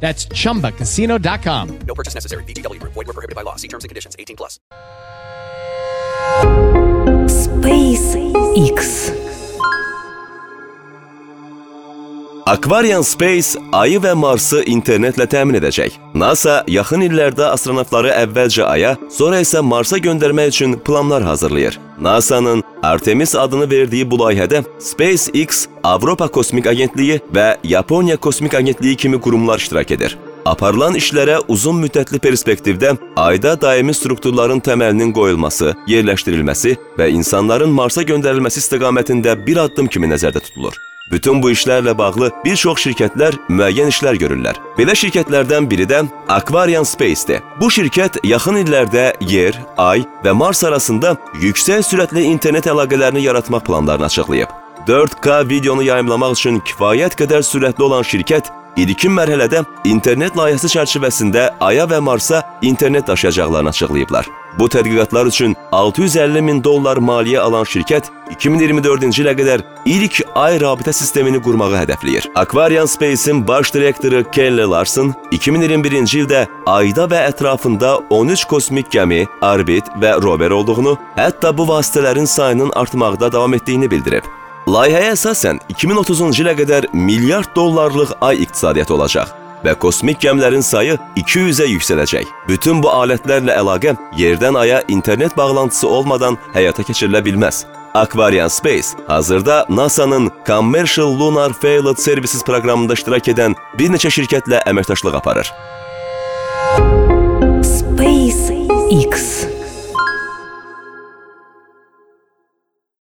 That's chumbacasino.com. No purchase necessary. VGW Group. Void were prohibited by law. See terms and conditions. 18 plus. Space X Aquarian Space ayı və Marsı internetlə təmin edəcək. NASA yaxın illərdə astronavtları əvvəlcə aya, sonra isə Marsa göndərmək üçün planlar hazırlayır. NASA-nın Artemis adını verdiyi bu layihədə SpaceX, Avropa Kosmik Agentliyi və Yaponiya Kosmik Agentliyi kimi qurumlar iştirak edir. Aparılan işlərə uzun müddətli perspektivdə ayda daimi strukturların təməlinin qoyulması, yerləşdirilməsi və insanların Marsa göndərilməsi istiqamətində bir addım kimi nəzərdə tutulur. Bütün bu işlərlə bağlı bir çox şirkətlər müəyyən işlər görürlər. Belə şirkətlərdən biri də Aquarian Space-dir. Bu şirkət yaxın illərdə Yer, Ay və Mars arasında yüksək sürətli internet əlaqələrini yaratmaq planlarını açıqlayıb. 4K videonu yayımlamaq üçün kifayət qədər sürətli olan şirkət ilkin mərhələdə internet layihəsi çərçivəsində Aya və Marsa internet daşıyacaqlarını açıqlayıblar. Bu tədqiqatlar üçün 650 min dollar maliyyə alan şirkət 2024-cü ilə qədər ilk ay rabitə sistemini qurmağı hədəfləyir. Aquarian Space-in baş direktoru Kelly Larson 2021-ci ildə ayda və ətrafında 13 kosmik gəmi, orbit və rover olduğunu, hətta bu vasitələrin sayının artmaqda davam etdiyini bildirib. Layihəyə əsasən 2030-cu ilə qədər milyard dollarlıq ay iqtisadiyyatı olacaq və kosmik gəmilərin sayı 200-ə yüksələcək. Bütün bu alətlərlə əlaqə yerdən aya internet bağlantısı olmadan həyata keçirilə bilməz. Aquarian Space hazırda NASA-nın Commercial Lunar Payload Services proqramında iştirak edən bir neçə şirkətlə əməkdaşlıq aparır.